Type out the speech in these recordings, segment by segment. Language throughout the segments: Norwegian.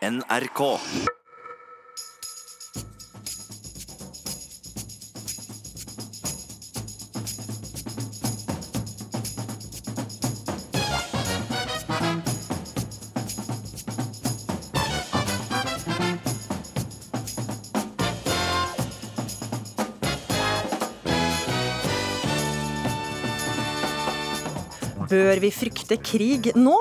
NRK. Bør vi frykte krig nå?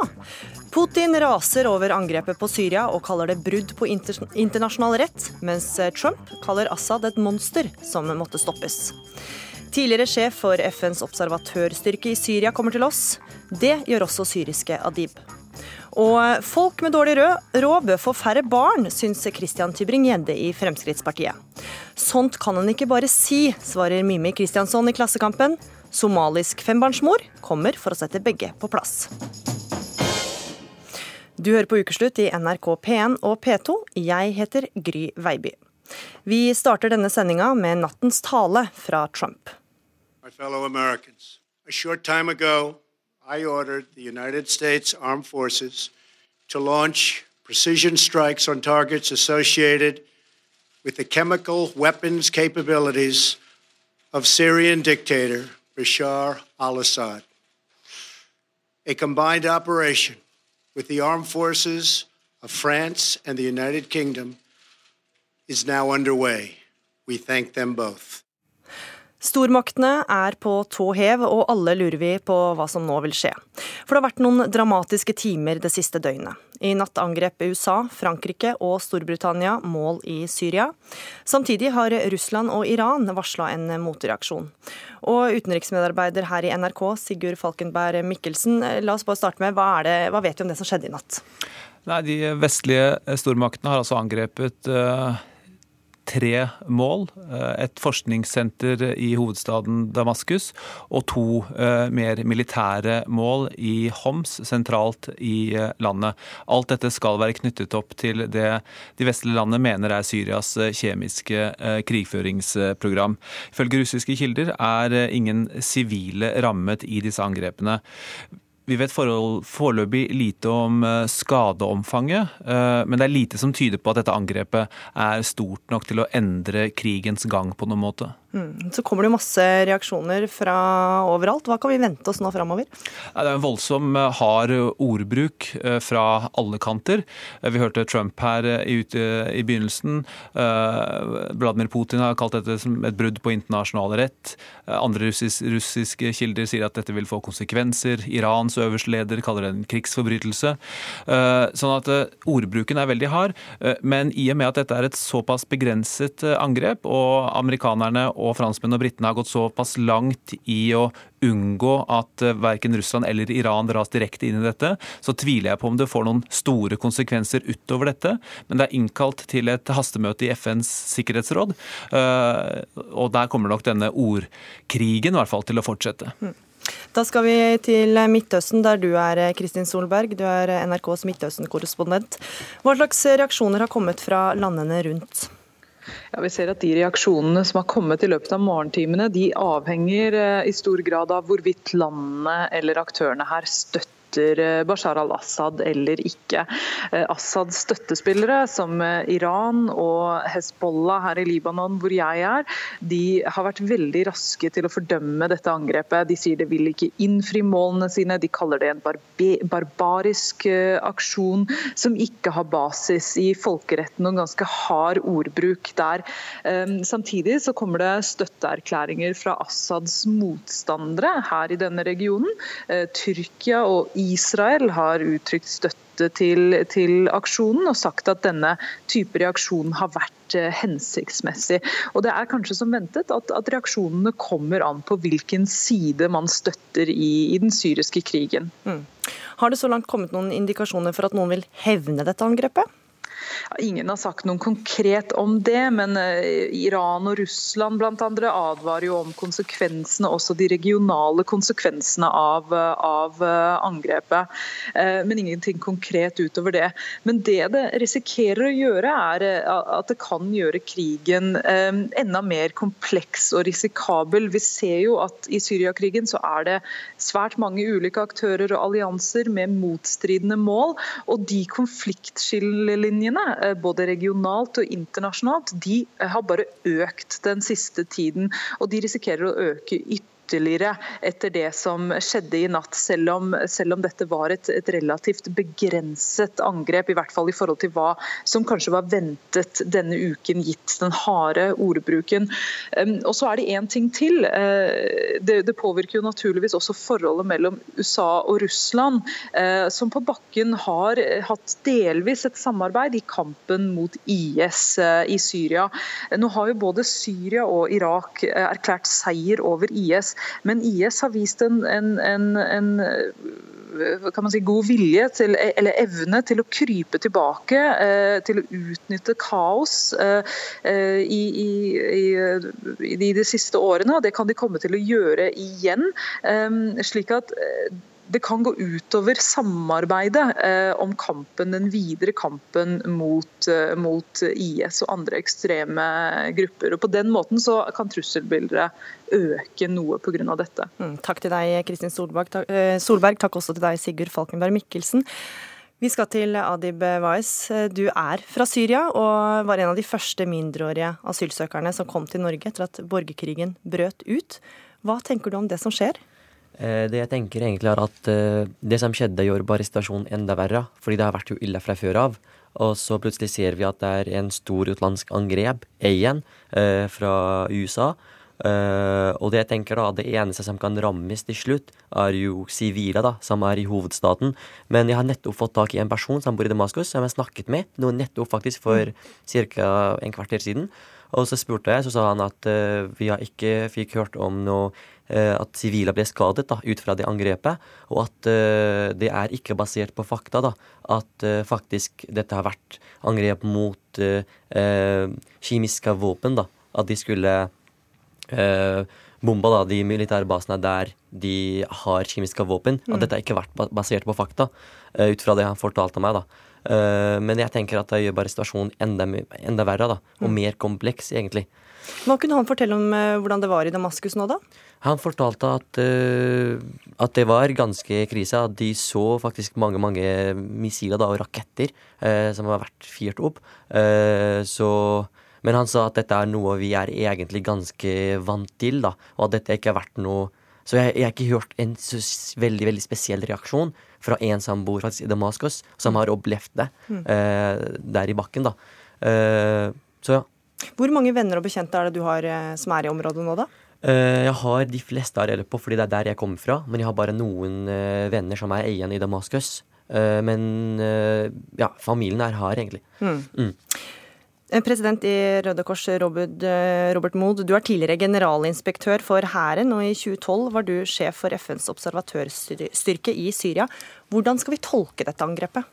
Putin raser over angrepet på Syria og kaller det brudd på internasjonal rett, mens Trump kaller Assad et monster som måtte stoppes. Tidligere sjef for FNs observatørstyrke i Syria kommer til oss. Det gjør også syriske Adib. Og folk med dårlig råd bør få færre barn, syns Christian Tybring-Gjedde i Fremskrittspartiet. Sånt kan han ikke bare si, svarer Mimi Kristiansson i Klassekampen. Somalisk fembarnsmor kommer for å sette begge på plass. Du hører på Ukeslutt i NRK P1 og P2. Jeg heter Gry Veiby. Vi starter denne sendinga med nattens tale fra Trump. My fellow Americans, a short time ago, I ordered the United States Armed Forces to launch precision strikes on targets associated with the chemical weapons capabilities of Syrian dictator Bashar al Assad. A combined operation with the armed forces of France and the United Kingdom is now underway. We thank them both. Stormaktene er på tå hev, og alle lurer vi på hva som nå vil skje. For det har vært noen dramatiske timer det siste døgnet. I natt angrep USA, Frankrike og Storbritannia mål i Syria. Samtidig har Russland og Iran varsla en motreaksjon. Og utenriksmedarbeider her i NRK, Sigurd Falkenberg Mikkelsen, la oss bare starte med, hva, det, hva vet du om det som skjedde i natt? Nei, De vestlige stormaktene har altså angrepet uh tre mål. Eh, et forskningssenter i hovedstaden Damaskus og to eh, mer militære mål i Homs, sentralt i eh, landet. Alt dette skal være knyttet opp til det de vestlige landene mener er Syrias kjemiske krigføringsprogram. Ifølge russiske kilder er ingen sivile rammet i disse angrepene. Vi vet foreløpig lite om eh, skadeomfanget, eh, men det er lite som tyder på at dette angrepet er stort nok til å endre krigens gang på noen måte. Mm. Så kommer det masse reaksjoner fra overalt. Hva kan vi vente oss nå framover? Det er en voldsom eh, hard ordbruk eh, fra alle kanter. Eh, vi hørte Trump her ute i begynnelsen. Vladimir Putin har kalt dette som et brudd på internasjonal rett. Andre russiske kilder sier at dette vil få konsekvenser. Irans øverste leder kaller det en krigsforbrytelse. Sånn at ordbruken er veldig hard. Men i og med at dette er et såpass begrenset angrep, og amerikanerne og franskmennene og britene har gått såpass langt i å unngå at eh, verken Russland eller Iran dras direkte inn i dette, så tviler jeg på om det får noen store konsekvenser utover dette. Men det er innkalt til et hastemøte i FNs sikkerhetsråd, eh, og der kommer nok denne ordkrigen i hvert fall til å fortsette. Mm. Da skal vi til Midtøsten, der du er Kristin Solberg. Du er NRKs Midtøsten-korrespondent. Hva slags reaksjoner har kommet fra landene rundt? Ja, vi ser at De reaksjonene som har kommet i løpet av morgentimene, de avhenger eh, i stor grad av hvorvidt landene eller aktørene her støtter støtter eh, Bashar al-Assad eller ikke. Eh, Assads støttespillere, som eh, Iran og Hezbollah her i Libanon, hvor jeg er, de har vært veldig raske til å fordømme dette angrepet. De sier det vil ikke innfri målene sine, de kaller det en barbarisk aksjon som ikke har basis i folkeretten og ganske hard ordbruk der. Samtidig så kommer det støtteerklæringer fra Assads motstandere her i denne regionen. Tyrkia og Israel har uttrykt støtte til, til, aksjonen og sagt at denne type reaksjon har vært eh, hensiktsmessig. Og Det er kanskje som ventet at, at reaksjonene kommer an på hvilken side man støtter i, i den syriske krigen. Mm. Har det så langt kommet noen indikasjoner for at noen vil hevne dette angrepet? Ingen har sagt noe konkret om det, men Iran og Russland blant andre advarer jo om konsekvensene, også de regionale konsekvensene av, av angrepet. Men ingenting konkret utover det. Men det det risikerer å gjøre, er at det kan gjøre krigen enda mer kompleks og risikabel. Vi ser jo at i Syriakrigen så er det svært mange ulike aktører og allianser med motstridende mål. Og de konfliktskillelinjene, eh, både regionalt og internasjonalt, de har bare økt den siste tiden. Og de risikerer å øke ytterligere ytterligere etter det som skjedde i natt, selv om, selv om dette var et, et, relativt begrenset angrep, i hvert fall i forhold til hva som kanskje var ventet denne uken, gitt den harde ordbruken. Og så er det én ting til. Eh, det, det, påvirker jo naturligvis også forholdet mellom USA og Russland, eh, som på bakken har hatt delvis et samarbeid i kampen mot IS eh, i Syria. Nå har jo både Syria og Irak erklært seier over IS. Men IS har vist en, en, en, en kan man si, god vilje til, eller evne til å krype tilbake, eh, til å utnytte kaos eh, eh, i, i, i, de siste årene. og Det kan de komme til å gjøre igjen. slik at det kan gå utover samarbeidet eh, om kampen, den videre kampen mot, eh, mot, IS og andre ekstreme grupper. Og På den måten så kan trusselbildet øke noe pga. dette. Mm, takk til deg, Kristin Solberg. Takk, eh, Solberg. Takk også til deg, Sigurd Falkenberg Mikkelsen. Vi skal til Adib Wais. Du er fra Syria og var en av de første mindreårige asylsøkerne som kom til Norge etter at borgerkrigen brøt ut. Hva tenker du om det som skjer? Eh, det jeg tenker egentlig er at eh, det som skjedde, gjorde bare situasjonen enda verre. Fordi det har vært jo ille fra før av. Og så plutselig ser vi at det er en stor utenlandsk angrep igjen eh, fra USA. og det jeg tenker da, det eneste som kan rammes til slutt, er jo sivile, da, som er i hovedstaten. Men jeg har nettopp fått tak i en person som bor i Damaskus, som jeg har snakket med nå nettopp faktisk for ca. en kvarter siden. Og så spurte jeg, så sa han at uh, vi har ikke fikk hørt om noe uh, at sivile ble skadet da, ut fra det angrepet, og at uh, det er ikke basert på fakta. da, At faktisk dette har vært angrep mot kjemiske våpen. da, At de skulle bomba da, de militærbasene der de har kjemiske våpen. Mm. At dette ikke har vært basert på fakta, ut fra det han fortalte meg. da. Eh, men jeg tenker at det gjør bare situasjonen enda, enda verre, da. Og mm. mer kompleks, egentlig. Hva kunne han fortelle om uh, hvordan det var i Damaskus nå, da? Han fortalte at, uh, at det var ganske krise. At de så faktisk mange mange missiler da, og raketter som har vært fyrt opp. så men han sa at dette er noe vi er egentlig ganske vant til, da, og at dette ikke har vært noe Så jeg, jeg har ikke hørt en så veldig veldig spesiell reaksjon fra en som bor faktisk i Damaskus, som har opplevd det mm. eh, der i bakken. da. Eh, så ja. Hvor mange venner og bekjente er det du har eh, som er i området nå, da? Eh, jeg har de fleste av på, fordi det er der jeg kommer fra. Men jeg har bare noen eh, venner som er igjen i Damaskus. Eh, men ja, familien er her, egentlig. Mm. Mm. Eh, president i Røde Kors, Robert, eh, Robert Mood, du er tidligere generalinspektør for Hæren, og i 2012 var du sjef for FNs observatørstyrke i Syria. Hvordan skal vi tolke dette angrepet?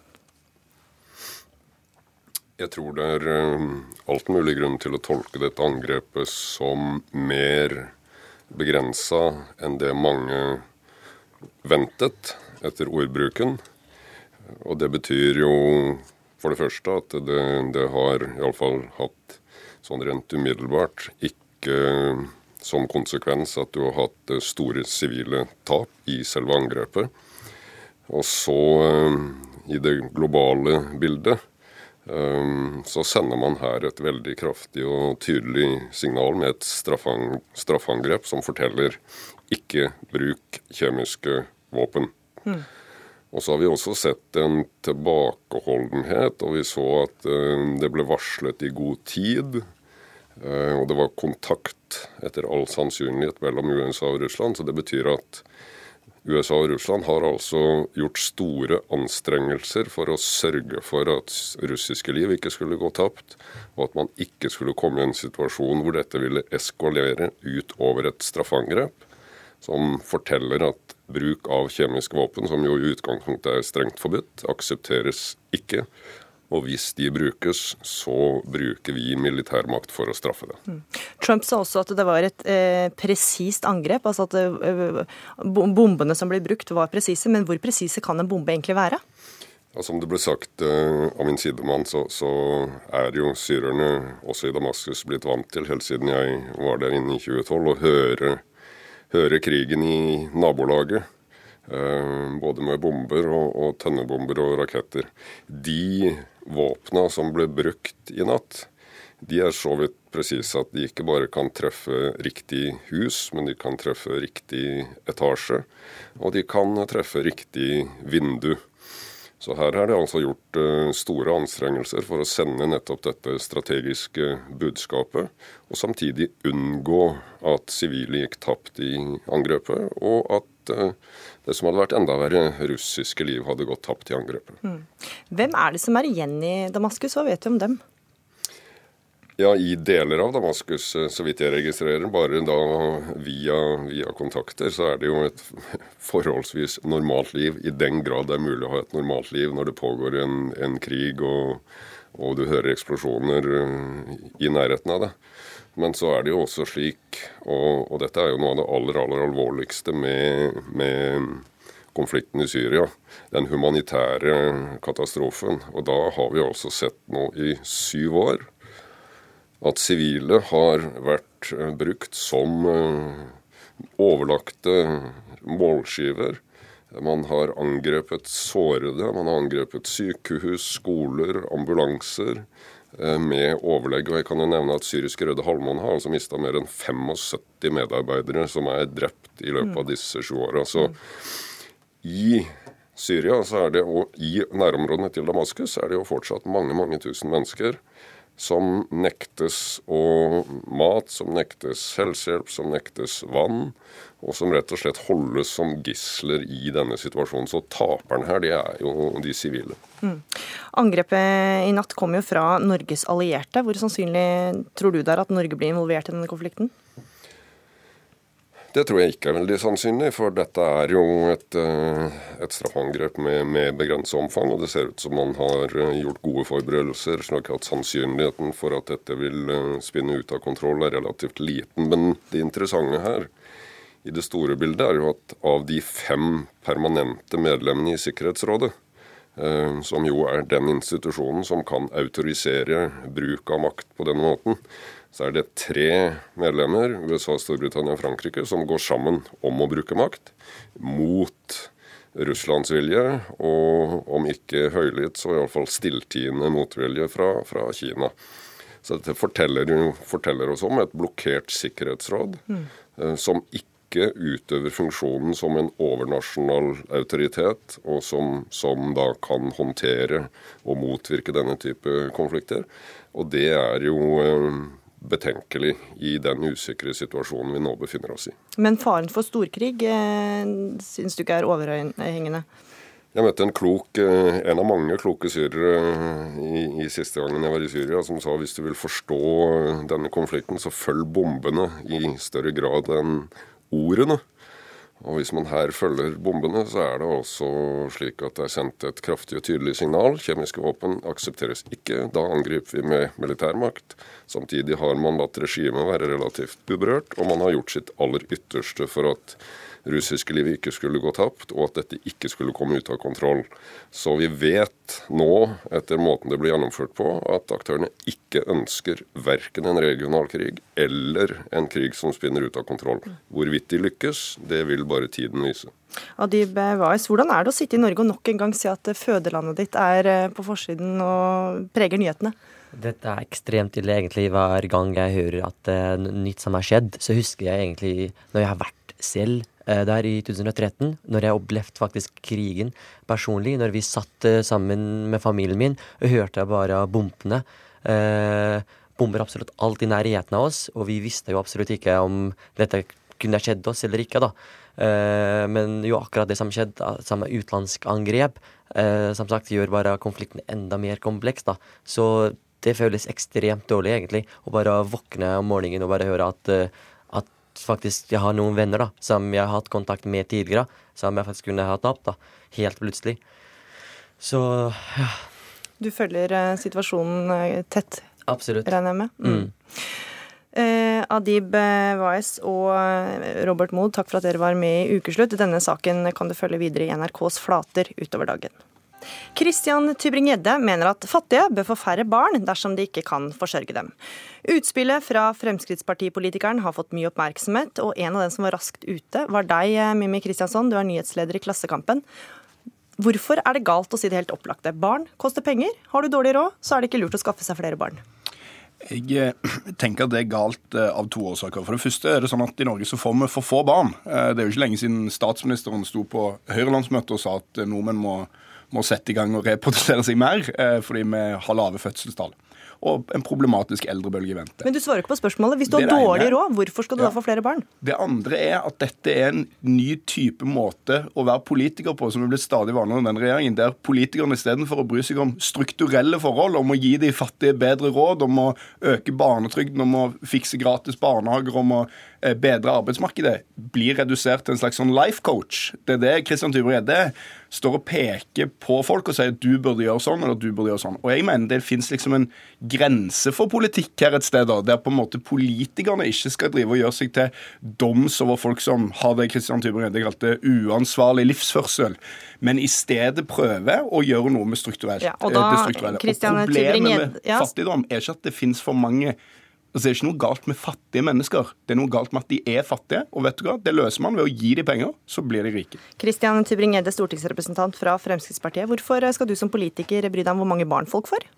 Jeg tror det er eh, alt mulig grunn til å tolke dette angrepet som mer begrensa enn det mange ventet etter ordbruken. Og det betyr jo for det første at det, det har iallfall hatt sånn rent umiddelbart ikke som konsekvens at du har hatt eh, store sivile tap i selve angrepet. Og så, eh, i det globale bildet, eh, så sender man her et veldig kraftig og tydelig signal med et straffangrep som forteller ikke bruk kjemiske våpen. Mm. Og så har vi også sett en tilbakeholdenhet, og vi så at uh, det ble varslet i god tid. Uh, og det var kontakt, etter all sannsynlighet, mellom USA og Russland. Så det betyr at USA og Russland har altså gjort store anstrengelser for å sørge for at russiske liv ikke skulle gå tapt, og at man ikke skulle komme i en situasjon hvor dette ville eskalere utover et straffangrep, som forteller at bruk av kjemiske våpen, som jo i utgangspunktet er strengt forbudt, aksepteres ikke. Og hvis de brukes, så bruker vi militærmakt for å straffe det. Mm. Trump sa også at det var et eh, presist angrep, altså at eh, bombene som ble brukt var presise. Men hvor presise kan en bombe egentlig være? Ja, som det ble sagt eh, av min sidemann, så, så, er jo syrerne også i Damaskus blitt vant til, helt siden jeg var der inne i 2012, å høre, høre krigen i nabolaget. Uh, både med bomber og, og tønnebomber og raketter. De våpna som ble brukt i natt, de er så vidt presise at de ikke bare kan treffe riktig hus, men de kan treffe riktig etasje. Og de kan treffe riktig vindu. Så her er det altså gjort uh, store anstrengelser for å sende nettopp dette strategiske budskapet, og samtidig unngå at sivile gikk tapt i angrepet, og at uh, det som hadde vært enda verre, russiske liv hadde gått tapt i angrepet. Mm. Hvem er det som er igjen i Damaskus, hva vet vi om dem? Ja, i deler av Damaskus, eh, så vidt jeg registrerer, bare da via, via, kontakter, så er det jo et forholdsvis normalt liv. I den grad det er mulig å ha et normalt liv når det pågår en, en krig og, og, du hører eksplosjoner eh, i nærheten av det. Men så er det jo også slik, og, og dette er jo noe av det aller, aller alvorligste med, med konflikten i Syria, den humanitære katastrofen. Og da har vi altså sett nå i syv år at sivile har vært eh, brukt som eh, overlagte målskiver. Man har angrepet sårede, man har angrepet sykehus, skoler, ambulanser eh, med overlegg. Og jeg kan jo nevne at Syriske Røde Halvmåne har altså mista mer enn 75 medarbeidere som er drept i løpet av disse sju åra. Så i Syria så er det, og i nærområdene til Damaskus er det jo fortsatt mange, mange tusen mennesker som nektes mat, som nektes helsehjelp, som nektes vann, og som rett og slett holdes som gisler i denne situasjonen. Så taperen her, det er jo de sivile. Mm. Angrepet i natt kom jo fra Norges allierte. Hvor sannsynlig tror du det er at Norge blir involvert i denne konflikten? Det tror jeg ikke er veldig sannsynlig, for dette er jo et, eh, et straffangrep med, med begrenset omfang. Og det ser ut som man har eh, gjort gode forberedelser, slik at sannsynligheten for at dette vil eh, spinne ut av kontroll er relativt liten. Men det interessante her i det store bildet er jo at av de fem permanente medlemmene i Sikkerhetsrådet, som jo er den institusjonen som kan autorisere bruk av makt på den måten, så er det tre medlemmer, USA, Storbritannia og Frankrike, som går sammen om å bruke makt mot Russlands vilje, og om ikke høylytt, så iallfall stilltiende motvilje fra, fra, Kina. Så dette forteller, forteller, oss om et blokkert sikkerhetsråd mm. som ikke utøver funksjonen som en overnasjonal autoritet, og som, som, da kan håndtere og motvirke denne type konflikter. Og det er jo eh, betenkelig i den usikre situasjonen vi nå befinner oss i. Men faren for storkrig eh, syns du ikke er overhengende? Jeg møtte en klok, eh, en av mange kloke syrere eh, i, i, siste gangen jeg var i Syria, som sa hvis du vil forstå denne konflikten, så følg bombene i større grad enn ordene. Og Hvis man her følger bombene, så er det også slik at det er sendt et kraftig og tydelig signal. Kjemiske våpen aksepteres ikke. Da angriper vi med militærmakt. Samtidig har man latt regimet være relativt uberørt, og man har gjort sitt aller ytterste for at russiske liv ikke skulle gå tapt, og at dette ikke skulle komme ut av kontroll. Så vi vet nå, etter måten det blir gjennomført på, at aktørene ikke ønsker verken en regional krig eller en krig som spinner ut av kontroll. Hvorvidt de lykkes, det vil bare tiden vise. Adib Wais, hvordan er det å sitte i Norge og nok en gang si at fødelandet ditt er eh, på forsiden og preger nyhetene? Dette er ekstremt ille, egentlig. Hver gang jeg hører at er nytt som har skjedd, så husker jeg egentlig når jeg har vært selv uh, der i 2013, når jeg opplevde faktisk krigen personlig. Når vi satt uh, sammen med familien min og hørte bare bompene. Uh, bomber absolutt alt i nærheten av oss, og vi visste jo absolutt ikke om dette kunne skjedd oss eller ikke. da. Men jo akkurat det som skjedde, samme utenlandsk angrep, som sagt gjør bare konflikten enda mer kompleks. da. Så det føles ekstremt dårlig, egentlig, å bare våkne om morgenen og bare høre at at, faktisk jeg har noen venner da, som jeg har hatt kontakt med tidligere, som jeg faktisk kunne ha tapt da, helt plutselig. Så ja. Du følger eh, situasjonen eh, tett, Absolutt. regner jeg med? Mm. Eh, Adib eh, Wais og eh, Robert Mood, takk for at dere var med i Ukeslutt. Denne saken kan du følge videre i NRKs flater utover dagen. Christian Tybring-Gjedde mener at fattige bør få færre barn dersom de ikke kan forsørge dem. Utspillet fra Fremskrittspartipolitikeren har fått mye oppmerksomhet, og en av dem som var raskt ute, var deg, eh, Mimmi Kristiansson. Du er nyhetsleder i Klassekampen. Hvorfor er det galt å si det helt opplagte? Barn koster penger. Har du dårlig råd, så er det ikke lurt å skaffe seg flere barn. Jeg eh, tenker at det er galt eh, av to årsaker. For det første er det sånn at i Norge så får vi for få barn. Det er jo ikke lenge siden statsministeren sto på Høyre-landsmøtet og sa at nordmenn må, må sette i gang og reprodusere seg mer eh, fordi vi har lave fødselstall. Og en problematisk eldrebølge i vente. Men du svarer ikke på spørsmålet. Hvis du har dårlig råd, hvorfor skal du Ja. da få flere barn? Det andre er at dette er en ny type måte å være politiker på, som er blitt stadig vanligere under denne regjeringen, der politikerne istedenfor å bry seg om strukturelle forhold, om å gi de fattige bedre råd, om å øke barnetrygden, om å fikse gratis barnehager, om å bedre arbeidsmarkedet, blir redusert til en slags sånn life coach. Det er det Christian Tybring-Gjedde står og peker på folk og sier at du burde gjøre sånn, eller du burde gjøre sånn. Og jeg mener det finnes liksom en grense for politikk her et sted, da, der på en måte politikerne ikke skal drive og gjøre seg til doms over folk som har det Christian Tybring-Gjedde kalte uansvarlig livsførsel, men i stedet prøve å gjøre noe med strukturelt. Ja, og eh, da, det strukturelle. Og problemet med ja. fattigdom er ikke at det finnes for mange Altså, det er ikke noe galt med fattige mennesker. Det er noe galt med at de er fattige. Og vet du hva? Det løser man ved å gi dem penger, så blir de rike. Kristian Tybring-Gjedde, stortingsrepresentant fra Fremskrittspartiet. Hvorfor skal du som politiker bry deg om hvor mange barn folk får?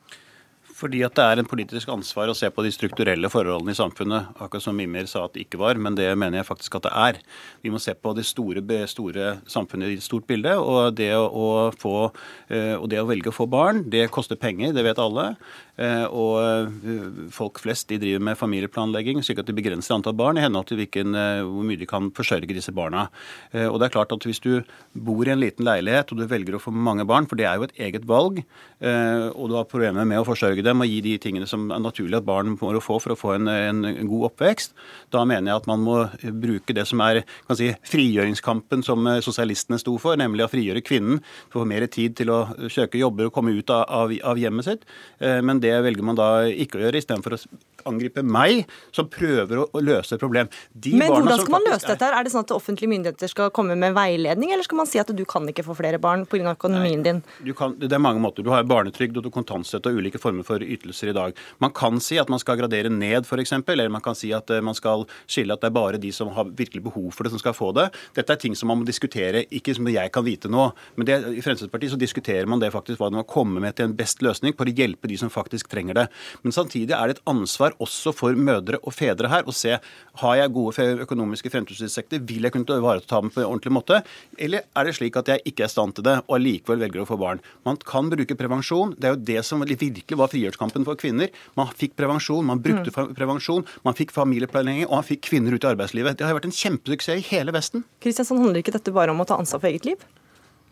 Fordi at det er en politisk ansvar å se på de strukturelle forholdene i samfunnet. Akkurat som Mimir sa at det ikke var, men det mener jeg faktisk at det er. Vi må se på det store, store samfunnet i et stort bilde. Og det å, få, eh, og det å velge å få barn, det koster penger, det vet alle. Eh, Og eh, folk flest de driver med familieplanlegging, slik at de begrenser antall barn i henhold til hvilken, hvor mye de kan forsørge disse barna. Og det er klart at Hvis du bor i en liten leilighet og du velger å få mange barn, for det er jo et eget valg, og du har problemer med å forsørge dem og gi de tingene som er naturlig at barn må få for å få en, en, god oppvekst, da mener jeg at man må bruke det som er kan si, frigjøringskampen som eh, sosialistene sto for, nemlig å frigjøre kvinnen for å få mer tid til å søke jobber og komme ut av, av, av hjemmet sitt. Eh, Men det velger man da ikke å gjøre, istedenfor å angripe meg, som prøver å, å løse et problem. De Men hvordan skal man løse dette? her? Er det sånn at offentlige myndigheter skal komme med veiledning, eller skal man si at du kan ikke få flere barn pga. økonomien din? Du kan, det er mange måter. Du har barnetrygd og du kontantstøtte og ulike former for ytelser i dag. Man kan si at man skal gradere ned, f.eks., eller man kan si at eh, man skal skille at det er bare de som har virkelig behov for det, som skal få det. Dette er ting som man må diskutere, ikke som jeg kan vite nå. Men det, i Fremskrittspartiet så diskuterer man det faktisk, hva man må komme med til en best løsning for å hjelpe de som faktisk trenger det. Men samtidig er det et ansvar også for mødre og fedre her å se har jeg gode økonomiske fremtidsutsikter, vil jeg kunne ivareta dem på en ordentlig måte, eller er det slik at jeg ikke er i stand til det og allikevel velger å få barn. Man kan bruke prevensjon. Det er jo det som virkelig var frigjørskampen for kvinner. Man fikk prevensjon, man brukte mm. prevensjon, man fikk familieplanlegging, og man fikk kvinner ut i arbeidslivet. Det har vært en kjempesuksess i hele Vesten. Kristiansand, handler ikke dette bare om å ta ansvar for eget liv?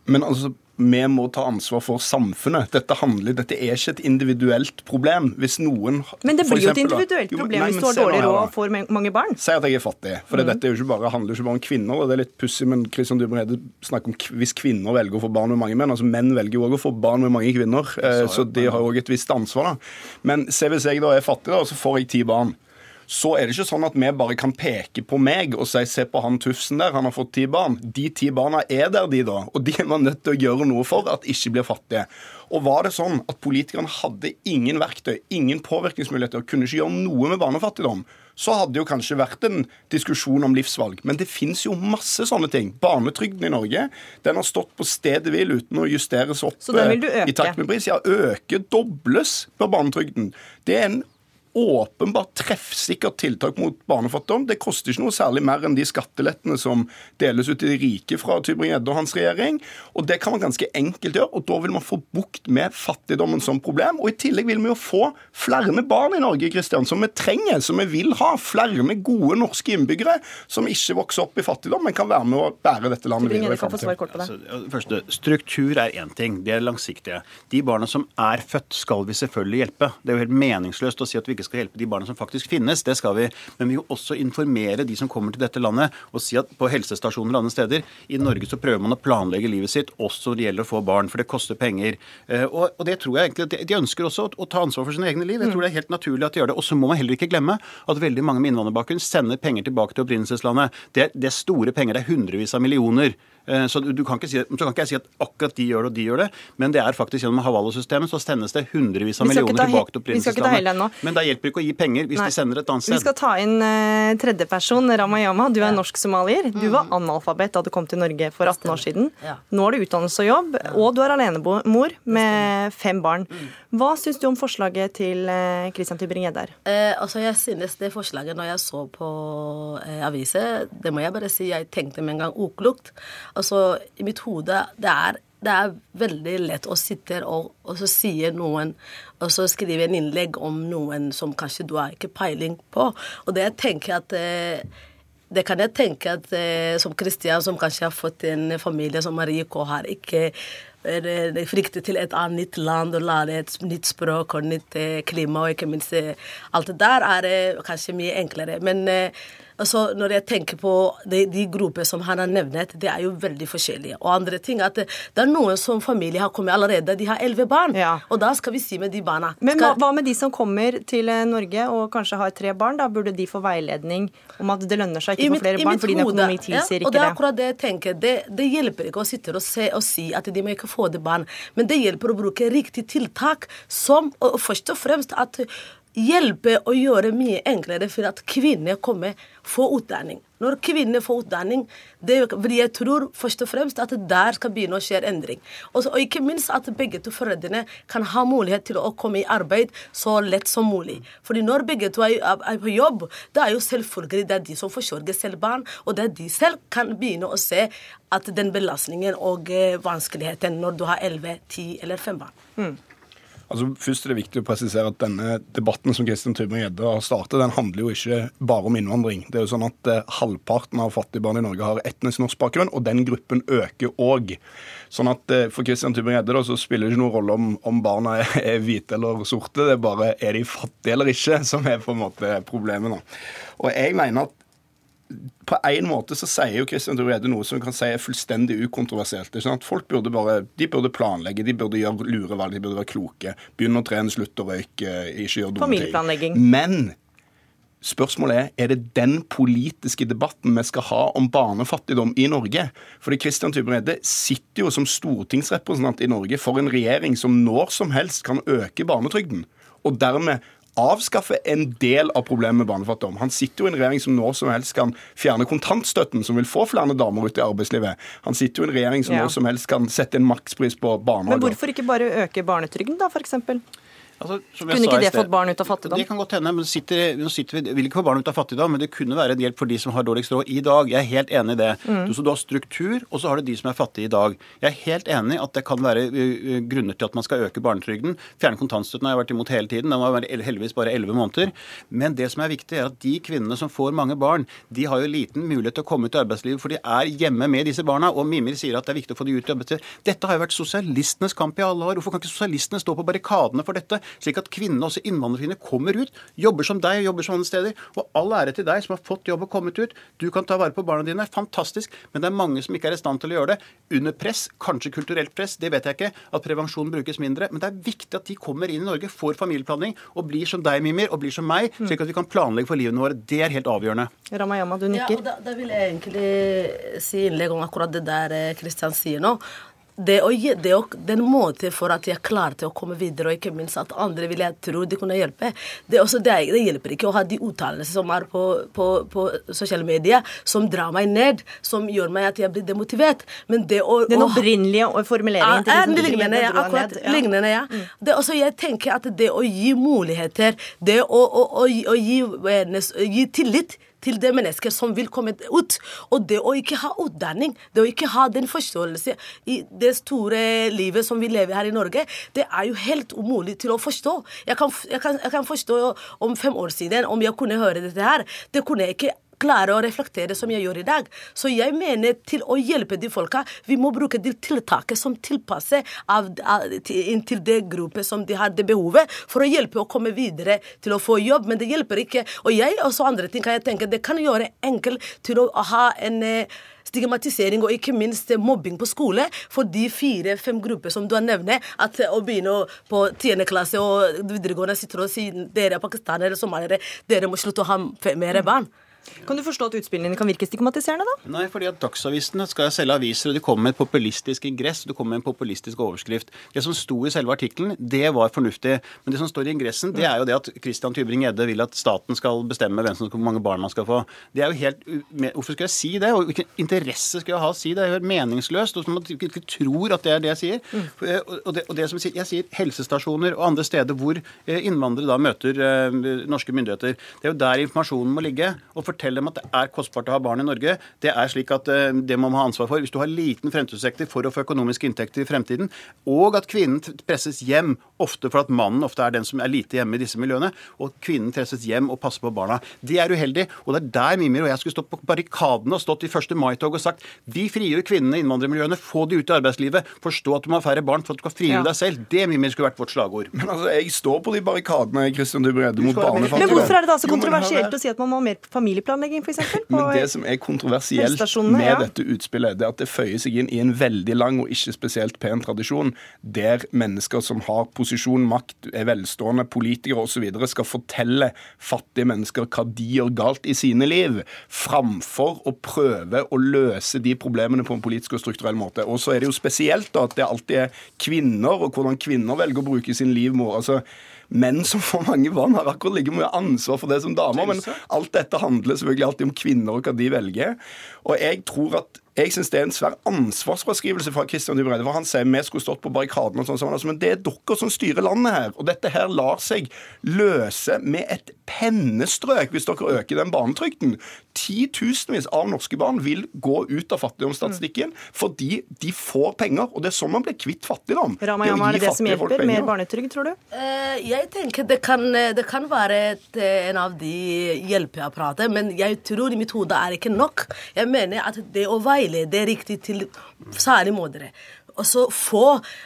Men altså, vi må ta ansvar for samfunnet. Dette, handler, dette er ikke et individuelt problem. Hvis noen Men det blir jo et individuelt problem Jo, nei, hvis du har dårlig råd og får mange barn. Si at jeg er fattig. For Mm. dette er jo ikke bare, handler jo ikke bare om kvinner. og Det er litt pussig, men Christian Dybring-Gjedde snakker om hvis kvinner velger å få barn med mange menn. altså Menn velger jo òg å få barn med mange kvinner, eh, så de har jo òg et visst ansvar. da. Men se hvis jeg da er fattig, da, og så får jeg ti barn. Så er det ikke sånn at vi bare kan peke på meg og si se på han tufsen der, han har fått ti barn. De ti barna er der, de da. Og de er man nødt til å gjøre noe for at ikke blir fattige. Og var det sånn at politikerne hadde ingen verktøy, ingen påvirkningsmuligheter, kunne ikke gjøre noe med barnefattigdom, så hadde det jo kanskje vært en diskusjon om livsvalg. Men det fins jo masse sånne ting. Barnetrygden i Norge den har stått på stedet hvil uten å justeres opp Så den vil du eh, i takt med pris. Ja, øke, dobles på barnetrygden. Det er en åpenbart treffsikkert tiltak mot barnefattigdom. Det koster ikke noe særlig mer enn de skattelettene som deles ut til de rike fra Tybring-Gjedde og hans regjering. Og det kan man ganske enkelt gjøre, og da vil man få bukt med fattigdommen som problem. Og i tillegg vil vi jo få flere barn i Norge, Kristian, som vi trenger, som vi vil ha. Flere gode norske innbyggere som ikke vokser opp i fattigdom, men kan være med å bære dette landet videre i framtiden. Altså, første, struktur er én ting. Det er langsiktige. De barna som er født, skal vi selvfølgelig hjelpe. Det er jo helt meningsløst å si at vi ikke skal hjelpe de barna som faktisk finnes, det skal vi. Men vi må også informere de som kommer til dette landet, og si at på helsestasjoner og andre steder i Norge så prøver man å planlegge livet sitt også når det gjelder å få barn, for det koster penger. Eh, og, og det tror jeg egentlig De ønsker også å, å ta ansvar for sine egne liv. Jeg tror det er helt naturlig at de gjør det. Og så må man heller ikke glemme at veldig mange med innvandrerbakgrunn sender penger tilbake til opprinnelseslandet. Det, det er store penger, det er hundrevis av millioner. Eh, så, du kan ikke si, så kan ikke jeg si at akkurat de gjør det og de gjør det, men det er faktisk gjennom Havala-systemet så sendes det hundrevis av millioner tilbake til opprinnelseslandet. Men da hjelper ikke å gi penger hvis Nei. de sender et annet sted. Vi skal ta inn uh, tredjeperson, Ramayama. Du er ja. norsk-somalier. Du var mm. analfabet da du kom til Norge for 18 år siden. Ja. Nå har du utdannelse og jobb, ja. og du er alenemor med fem barn. Mm. Hva syns du om forslaget til uh, Christian Tybring-Gjedde eh, altså, jeg synes det forslaget, når jeg så på eh, aviser, det må jeg bare si, jeg tenkte med en gang uklokt. Altså, i mitt hode det er, det er veldig lett å sitte og, og så sier noen og så skrive en innlegg om noen som kanskje du har ikke peiling på. Og det jeg tenker at eh, det kan jeg tenke at eh, som Kristian, som kanskje har fått en familie som er rik har ikke fryktet til et annet nytt land og lære et nytt språk og nytt klima og ikke minst alt det der, er kanskje mye enklere. Men altså Når jeg tenker på de, de grupper som han har nevnt, det er jo veldig forskjellige. Og andre ting at det, det er noen som familie har kommet allerede. De har elleve barn. Ja. Og da skal vi si med de barna Men skal... hva med de som kommer til eh, Norge og kanskje har tre barn? Da burde de få veiledning om at det lønner seg ikke å få flere barn fordi økonomi tilsier ja, og det. er akkurat det jeg tenker. Det, det hjelper ikke å sitte og, se, og si at de må ikke få det barn. Men det hjelper å bruke riktig tiltak som og først og fremst at hjelpe å gjøre mye enklere for at kvinner kommer få utdanning. Når kvinner får utdanning, det vil jeg tror først og fremst at der skal begynne å skje endring. Og, og ikke minst at begge to foreldrene kan ha mulighet til å komme i arbeid så lett som mulig. Fordi når begge to er, er på jobb, det er jo selvfølgelig det er de som forsørger selv barn, og det er de selv kan begynne å se at den belastningen og eh, vanskeligheten når du har 11, 10 eller 5 barn. Mm. Altså, først er det viktig å presisere at denne debatten som Kristian Tybring-Gjedde har startet, den handler jo ikke bare om innvandring. Det er jo sånn at eh, Halvparten av fattige barn i Norge har etnisk norsk bakgrunn, og den gruppen øker òg. Sånn at eh, For Kristian Tybring-Gjedde så spiller det ikke noen rolle om, om barna er, er, hvite eller sorte. Det er bare er de fattige eller ikke som er på en måte problemet. Og jeg mener at på en måte så sier jo Kristian Dorede noe som kan si er fullstendig ukontroversielt. Er sånn at Folk burde bare, de burde planlegge, de burde gjøre lure valg, de burde være kloke. Begynne å trene, slutte å røyke, ikke gjøre dumme ting. Men spørsmålet er er det den politiske debatten vi skal ha om barnefattigdom i Norge. Fordi Kristian Tybring-Gjedde sitter jo som stortingsrepresentant i Norge for en regjering som når som helst kan øke barnetrygden. Og dermed avskaffe en del av problemet med barnefattigdom. Han sitter jo i en regjering som nå som helst kan fjerne kontantstøtten, som vil få flere damer ut i arbeidslivet. Han sitter jo i en regjering som ja. nå som helst kan sette en makspris på barnehager. Men hvorfor ikke bare øke barnetrygden, da, f.eks.? Altså, kunne ikke det fått barn ut av fattigdom? Det kan godt hende. men sitter, sitter vi, vil ikke få barn ut av fattigdom, men det kunne være en hjelp for de som har dårligst råd i dag. Jeg er helt enig i det. Mm. Du, så du har struktur, og så har du de som er fattige i dag. Jeg er helt enig i at det kan være grunner til at man skal øke barnetrygden. Fjerne kontantstøtten har jeg vært imot hele tiden. Den var heldigvis bare elleve måneder. Men det som er viktig, er at de kvinnene som får mange barn, de har jo liten mulighet til å komme ut i arbeidslivet, for de er hjemme med disse barna. Og Mimir sier at det er viktig å få de ut i arbeidslivet. Dette har jo vært sosialistenes kamp i alle år. Hvorfor kan ikke sosialistene stå på barrikadene for dette, slik at kvinnene også innvandrerkvinner, kommer ut, jobber som deg, og jobber som andre steder. Og all ære til deg som har fått jobb og kommet ut. Du kan ta vare på barna dine. Fantastisk. Men det er mange som ikke er i stand til å gjøre det. Under press, kanskje kulturelt press, det vet jeg ikke. At prevensjon brukes mindre. Men det er viktig at de kommer inn i Norge, får familieplanlegging og blir som deg, Mimir, og blir som meg, mm. slik at vi kan planlegge for livene våre. Det er helt avgjørende. Ramayama, du nikker. Ja, og da, da vil jeg egentlig si innlegg om akkurat det der Kristian eh, sier nå det å gi det å, den måten for at jeg klarte å komme videre, og ikke minst at andre vil jeg tro de kunne hjelpe Det, det, det hjelper ikke å ha de uttalelsene som er på, på, på, sosiale medier, som drar meg ned, som gjør meg at jeg blir demotivert. Men det å Den opprinnelige formuleringen til er, lignende, ja, akkurat. Ja. Lignende, ja. Mm. Det, også, jeg tenker at det å gi muligheter, det å, å, å, å gi, gi tillit til det mennesker som vil komme ut. Og det å ikke ha utdanning, det å ikke ha den forståelse i det store livet som vi lever her i Norge, det er jo helt umulig til å forstå. Jeg kan, jeg kan, jeg kan forstå om fem år siden, om jeg kunne høre dette her. Det kunne jeg ikke klare å reflektere som jeg gjør i dag. Så jeg mener til å hjelpe de folka, vi må bruke de tiltaket som tilpasser av, av, til, til det gruppe som de har det behovet, for å hjelpe å komme videre til å få jobb. Men det hjelper ikke. Og jeg også andre ting kan jeg tenke, det kan gjøre enkelt til å ha en eh, stigmatisering og ikke minst mobbing på skole for de fire-fem grupper som du har nevnt. At å begynne på tiende klasse og videregående sitter og sier dere er pakistanere somaliere, dere må slutte å ha mer barn. Kan du forstå at utspillene dine kan virke stigmatiserende, da? Nei, fordi at Dagsavisene skal selge aviser, og de kommer med et populistisk ingress, det kommer med en populistisk overskrift. Det som sto i selve artikkelen, det var fornuftig. Men det som står i ingressen, det er jo det at Christian Tybring-Gjedde vil at staten skal bestemme hvem som, hvor mange barn man skal få. Det er jo helt Hvorfor skal jeg si det? Og hvilken interesse skal jeg ha å si det? Det er jo meningsløst. Og man ikke tror at det er det jeg sier. Og det, og det som jeg sier, helsestasjoner og andre steder hvor eh, innvandrere da møter eh, norske myndigheter, det er jo der informasjonen må ligge. og for fortelle dem at det er kostbart å ha barn i Norge. Det er slik at eh, det må man ha ansvar for. Hvis du har liten fremtidsutsikter for å få økonomiske inntekter i fremtiden, og at kvinnen presses hjem, ofte for at mannen ofte er den som er lite hjemme i disse miljøene, og kvinnen presses hjem og passer på barna. Det er uheldig. Og det er der Mimir og jeg skulle stått på barrikadene og stått i 1. mai-tog og sagt vi frigjør kvinnene i innvandrermiljøene, få de ut i arbeidslivet, forstå at du må ha færre barn for at du skal frigjøre ja. deg selv. Det Mimir skulle vært vårt slagord. Men altså, Jeg står på de barrikadene Christian Dybredde, mot barnefattigdom. Men hvorfor er det da så kontroversielt å si at man må ha mer familie familieplanlegging, f.eks. Men det som er kontroversielt med ja. dette utspillet, det er at det føyer seg inn i en veldig lang og ikke spesielt pen tradisjon, der mennesker som har posisjon, makt, er velstående, politikere osv., skal fortelle fattige mennesker hva de gjør galt i sine liv, framfor å prøve å løse de problemene på en politisk og strukturell måte. Og så er det jo spesielt da, at det alltid er kvinner, og hvordan kvinner velger å bruke sin livmor. altså menn som får mange barn, har akkurat like mye ansvar for det som damer. Men alt dette handler selvfølgelig alltid om kvinner og hva de velger. Og jeg tror at jeg syns det er en svær ansvarsfraskrivelse fra Christian Dybreide. For han sier vi skulle stått på barrikadene og sånn. Altså, men det er dere som styrer landet her. Og dette her lar seg løse med et pennestrøk hvis dere øker den barnetrygden. Titusenvis av norske barn vil gå ut av fattigdomsstatistikken fordi de får penger. Og det er sånn man blir kvitt fattigdom. Ramayama, er det det som hjelper? Mer barnetrygd, tror du? Uh, jeg tenker det kan, det kan være et, eh, en av de hjelpeapparatene, men jeg tror i mitt hode er ikke nok. Jeg mener at det å veie veilede riktig til særlig mødre og så få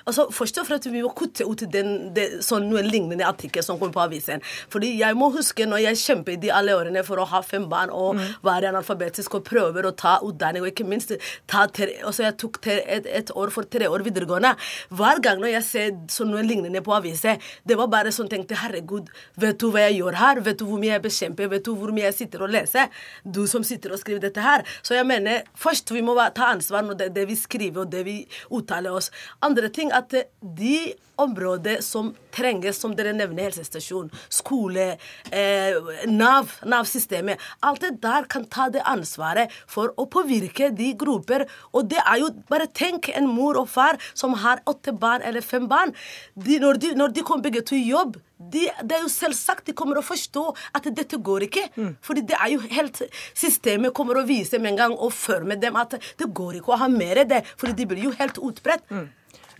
altså Først og fremst vi må kutte ut den, den sånn noen lignende artikkel som kommer på avisen. Fordi jeg må huske når jeg kjempet i de alle årene for å ha fem barn og mm. være analfabetisk og prøver å ta utdanning, og ikke minst ta ter, altså Jeg tok ter, et, et, år for tre år videregående. Hver gang når jeg ser sånn noe lignende på avisen, det var bare sånn tenkte Herregud, vet du hva jeg gjør her? Vet du hvor mye jeg bekjemper? Vet du hvor mye jeg sitter og leser? Du som sitter og skriver dette her. Så jeg mener først vi må ta ansvar når det, det vi skriver og det vi uttaler uttale oss. Andre ting at de områder som trenges, som dere nevner, helsestasjon, skole, eh, Nav, Nav-systemet Alt det der kan ta det ansvaret for å påvirke de grupper. Og det er jo Bare tenk en mor og far som har åtte barn eller fem barn. De, når, de, når de kommer begge til jobb de, det er jo selvsagt de kommer å forstå at dette går ikke. Mm. Fordi det er jo helt Systemet kommer å vise med en gang og forme dem at det går ikke å ha mer av det. Fordi de blir jo helt utbredt. Mm.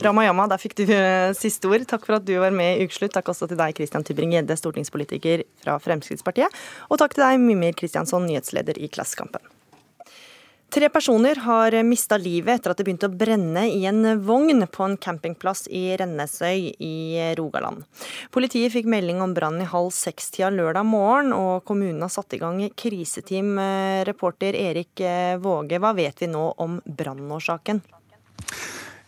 Ramayama, der fikk du eh, siste ord. Takk for at du var med i Ukeslutt. Takk også til deg, Christian Tybring-Gjedde, stortingspolitiker fra Fremskrittspartiet. Og takk til deg, Mimir Kristiansson, nyhetsleder i Klassekampen. Tre personer har mista livet etter at det begynte å brenne i en vogn på en campingplass i Rennesøy i Rogaland. Politiet fikk melding om brannen i halv seks-tida lørdag morgen, og kommunen har satt i gang kriseteam. Reporter Erik Våge, hva vet vi nå om brannårsaken?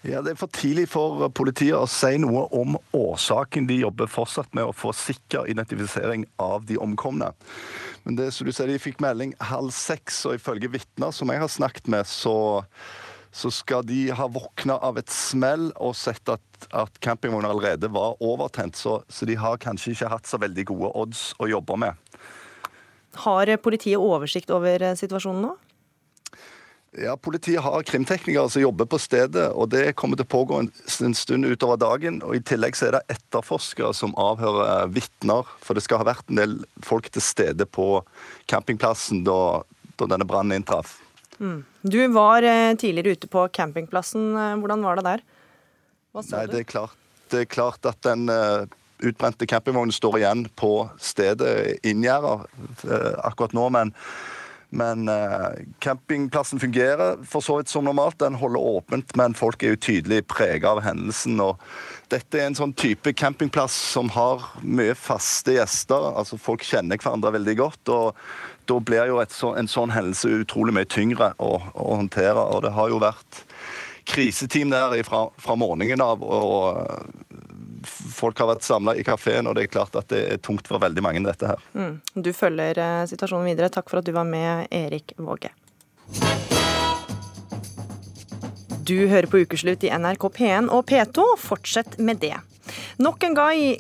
Ja, Det er for tidlig for politiet å si noe om årsaken. De jobber fortsatt med å få sikker identifisering av de omkomne. Men det som du sier, de fikk melding halv seks, og ifølge vitner som jeg har snakket med, så, så skal de ha våkna av et smell og sett at, at campingvogna allerede var overtent. Så, så de har kanskje ikke hatt så veldig gode odds å jobbe med. Har politiet oversikt over situasjonen nå? Ja, Politiet har krimteknikere som jobber på stedet, og det kommer til å pågå en, en, stund utover dagen. og I tillegg så er det etterforskere som avhører eh, vitner, for det skal ha vært en del folk til stede på campingplassen da, da denne brannen inntraff. Mm. Du var eh, tidligere ute på campingplassen. Eh, hvordan var det der? Hva så Nei, du? Det er, klart, det er klart at den utbrente campingvognen står igjen på stedet, inngjerda, akkurat nå. men Men eh, campingplassen fungerer for så vidt som normalt. Den holder åpent, men folk er jo tydelig prega av hendelsen. og dette er en sånn type campingplass som har mye faste gjester. altså Folk kjenner hverandre veldig godt. og Da blir jo så, en sånn hendelse utrolig mye tyngre å, å, håndtere. og Det har jo vært kriseteam der fra, fra morgenen av. og folk har vært samla i kafeen, og det er klart at det er tungt for veldig mange, dette her. Mm. Du følger eh, situasjonen videre. Takk for at du var med, Erik Våge. Du hører på Ukeslutt i NRK P1 og P2. Fortsett med det. Nok en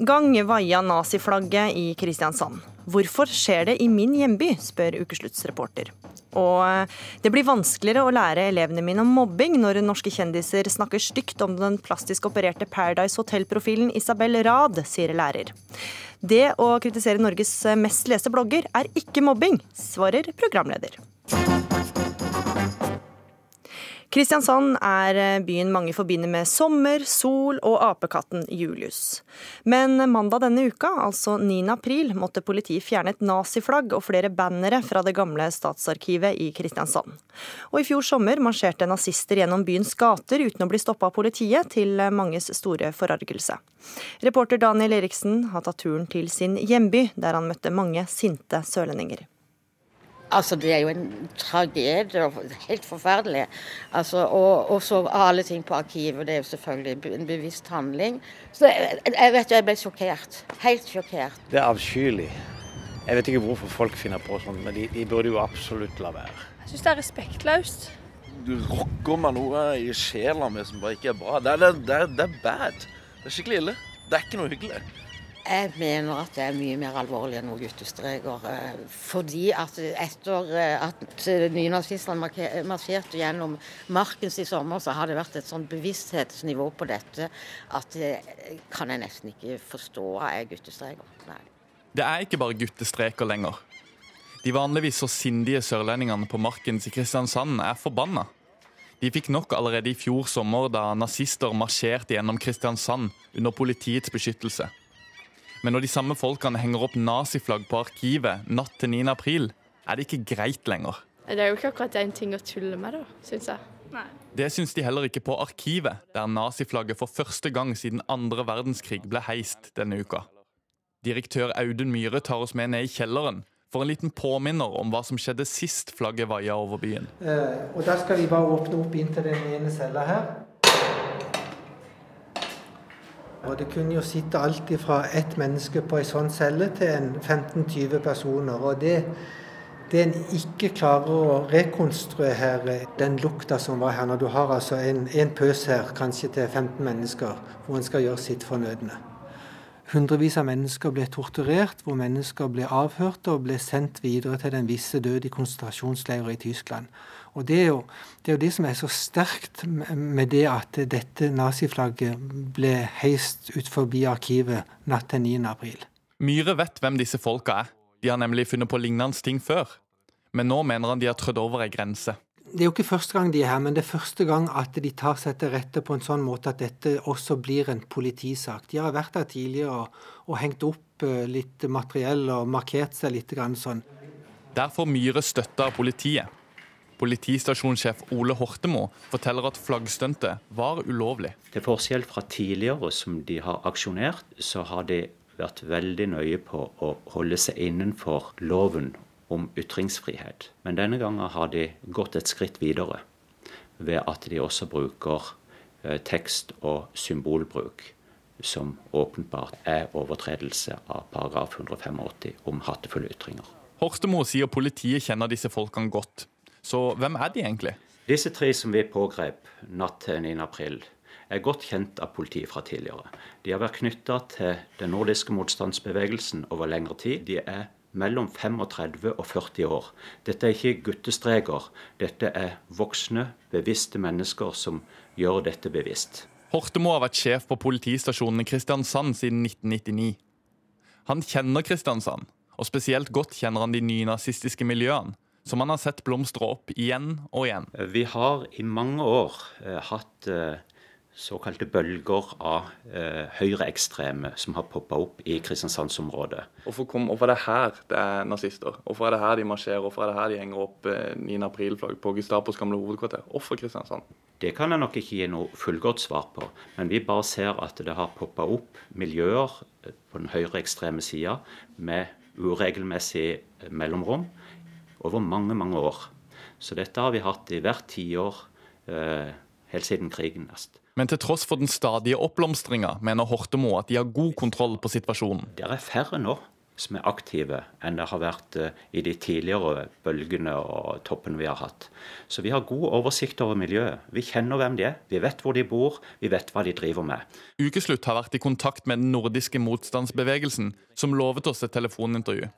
gang vaia naziflagget i Kristiansand. Hvorfor skjer det i min hjemby, spør Ukeslutts reporter. Og eh, det blir vanskeligere å lære elevene mine om mobbing når norske kjendiser snakker stygt om den plastisk opererte Paradise Hotel-profilen Isabel Rad, sier lærer. Det å kritisere Norges mest leste blogger er ikke mobbing, svarer programleder. Kristiansand er eh, byen mange forbinder med sommer, sol og apekatten Julius. Men mandag denne uka, altså 9. april, måtte politiet fjerne et naziflagg og flere bannere fra det gamle statsarkivet i Kristiansand. Og i fjor sommer marsjerte nazister gjennom byens gater uten å bli stoppa av politiet, til manges store forargelse. Reporter Daniel Eriksen har tatt turen til sin hjemby, der han møtte mange sinte sørlendinger. Altså, Det er jo en tragedie. Helt forferdelig. Altså, og, og så alle ting på arkivet. Det er jo selvfølgelig en bevisst handling. Så jeg, jeg vet jo, jeg ble sjokkert. Helt sjokkert. Det er avskyelig. Jeg vet ikke hvorfor folk finner på sånt, men de, de burde jo absolutt la være. Jeg syns det er respektløst. Du rokker med noe i sjela mi som bare ikke er bra. Det er, det, er, det er bad. Det er skikkelig ille. Det er ikke noe hyggelig. Jeg mener at det er mye mer alvorlig enn noen guttestreker. Eh, fordi at etter eh, at nynazistene marsjerte gjennom Markens i sommer, så har det vært et sånn bevissthetsnivå på dette at det kan jeg nesten ikke forstå er guttestreker. Nei. Det er ikke bare guttestreker lenger. De vanligvis så sindige sørlendingene på Markens i Kristiansand er forbanna. De fikk nok allerede i fjor sommer da nazister marsjerte gjennom Kristiansand under politiets beskyttelse. Men når de samme folkene henger opp naziflagg på arkivet natt til 9. april, er det ikke greit lenger. Det er jo ikke akkurat en ting å tulle med, da, syns jeg. Nei. Det syns de heller ikke på Arkivet, der naziflagget for første gang siden andre verdenskrig ble heist denne uka. Direktør Audun Myhre tar oss med ned i kjelleren for en liten påminner om hva som skjedde sist flagget vaia over byen. Eh, og Da skal vi bare åpne opp inn til den ene cella her. Og det kunne jo sitte alt fra ett menneske på ei sånn celle til 15-20 personer. Og det, det en ikke klarer å rekonstruere den lukta som var her, når du har altså en, en pøs her, kanskje til 15 mennesker, hvor en skal gjøre sitt fornødne. Hundrevis av mennesker ble torturert, hvor mennesker ble avhørt og ble sendt videre til den visse død i konsentrasjonsleirer i Tyskland. Og det er, jo, det er, jo, det som er så sterkt med det at dette naziflagget ble heist ut forbi arkivet natt til 9. april. Myhre vet hvem disse folka er. De har nemlig funnet på lignende ting før. Men nå mener han de har trødd over ei grense. Det er jo ikke første gang de er her, men det er første gang at de tar seg til rette på en sånn måte at dette også blir en politisak. De har vært her tidligere og, og hengt opp eh, litt materiell og markert seg litt sånn. Der får Myhre støtte av politiet. Politistasjonssjef Ole Hortemo forteller at flaggstuntet var ulovlig. Til forskjell fra tidligere som de har aksjonert, så har de vært veldig nøye på å holde seg innenfor loven om ytringsfrihet. Men denne gangen har de gått et skritt videre ved at de også bruker eh, tekst- og symbolbruk som åpenbart er overtredelse av paragraf 185 om hatefulle ytringer. Horstemo sier politiet kjenner disse folkene godt. Så hvem er de egentlig? Disse tre som vi pågrep natt til 9.4, er godt kjent av politiet fra tidligere. De har vært knytta til den nordiske motstandsbevegelsen over lengre tid. De er mellom 35 og 40 år. Dette er ikke guttestreker. Dette er voksne, bevisste mennesker som gjør dette bevisst. Hortemo har vært sjef på politistasjonen i Kristiansand siden 1999. Han kjenner Kristiansand, og spesielt godt kjenner han de nynazistiske miljøene som man har sett blomstre opp igjen og igjen. Vi har i mange år eh, hatt eh, såkalte bølger av eh, høyreekstreme som har poppa opp i Kristiansandsområdet. Hvorfor, kom, hvorfor er det her det er nazister? Hvorfor er det her de marsjerer? Hvorfor er det her de henger opp eh, 9. april-flagg på Gestapos gamle hovedkvarter? Hvorfor Kristiansand? Det kan jeg nok ikke gi noe fullgodt svar på, men vi bare ser at det har poppa opp miljøer eh, på den høyreekstreme sida med uregelmessig eh, mellomrom over mange, mange år. Så dette har vi hatt i hvert tiår eh, helt siden krigen nest. Men til tross for den stadige oppblomstringa, mener Hortemo at de har god kontroll på situasjonen. Det er færre nå som er aktive enn det har vært eh, i de tidligere bølgene og toppene vi har hatt. Så vi har god oversikt over miljøet. Vi kjenner hvem de er, vi vet hvor de bor, vi vet hva de driver med. Ukeslutt har vært i kontakt med den nordiske motstandsbevegelsen, som lovet oss et telefonintervju.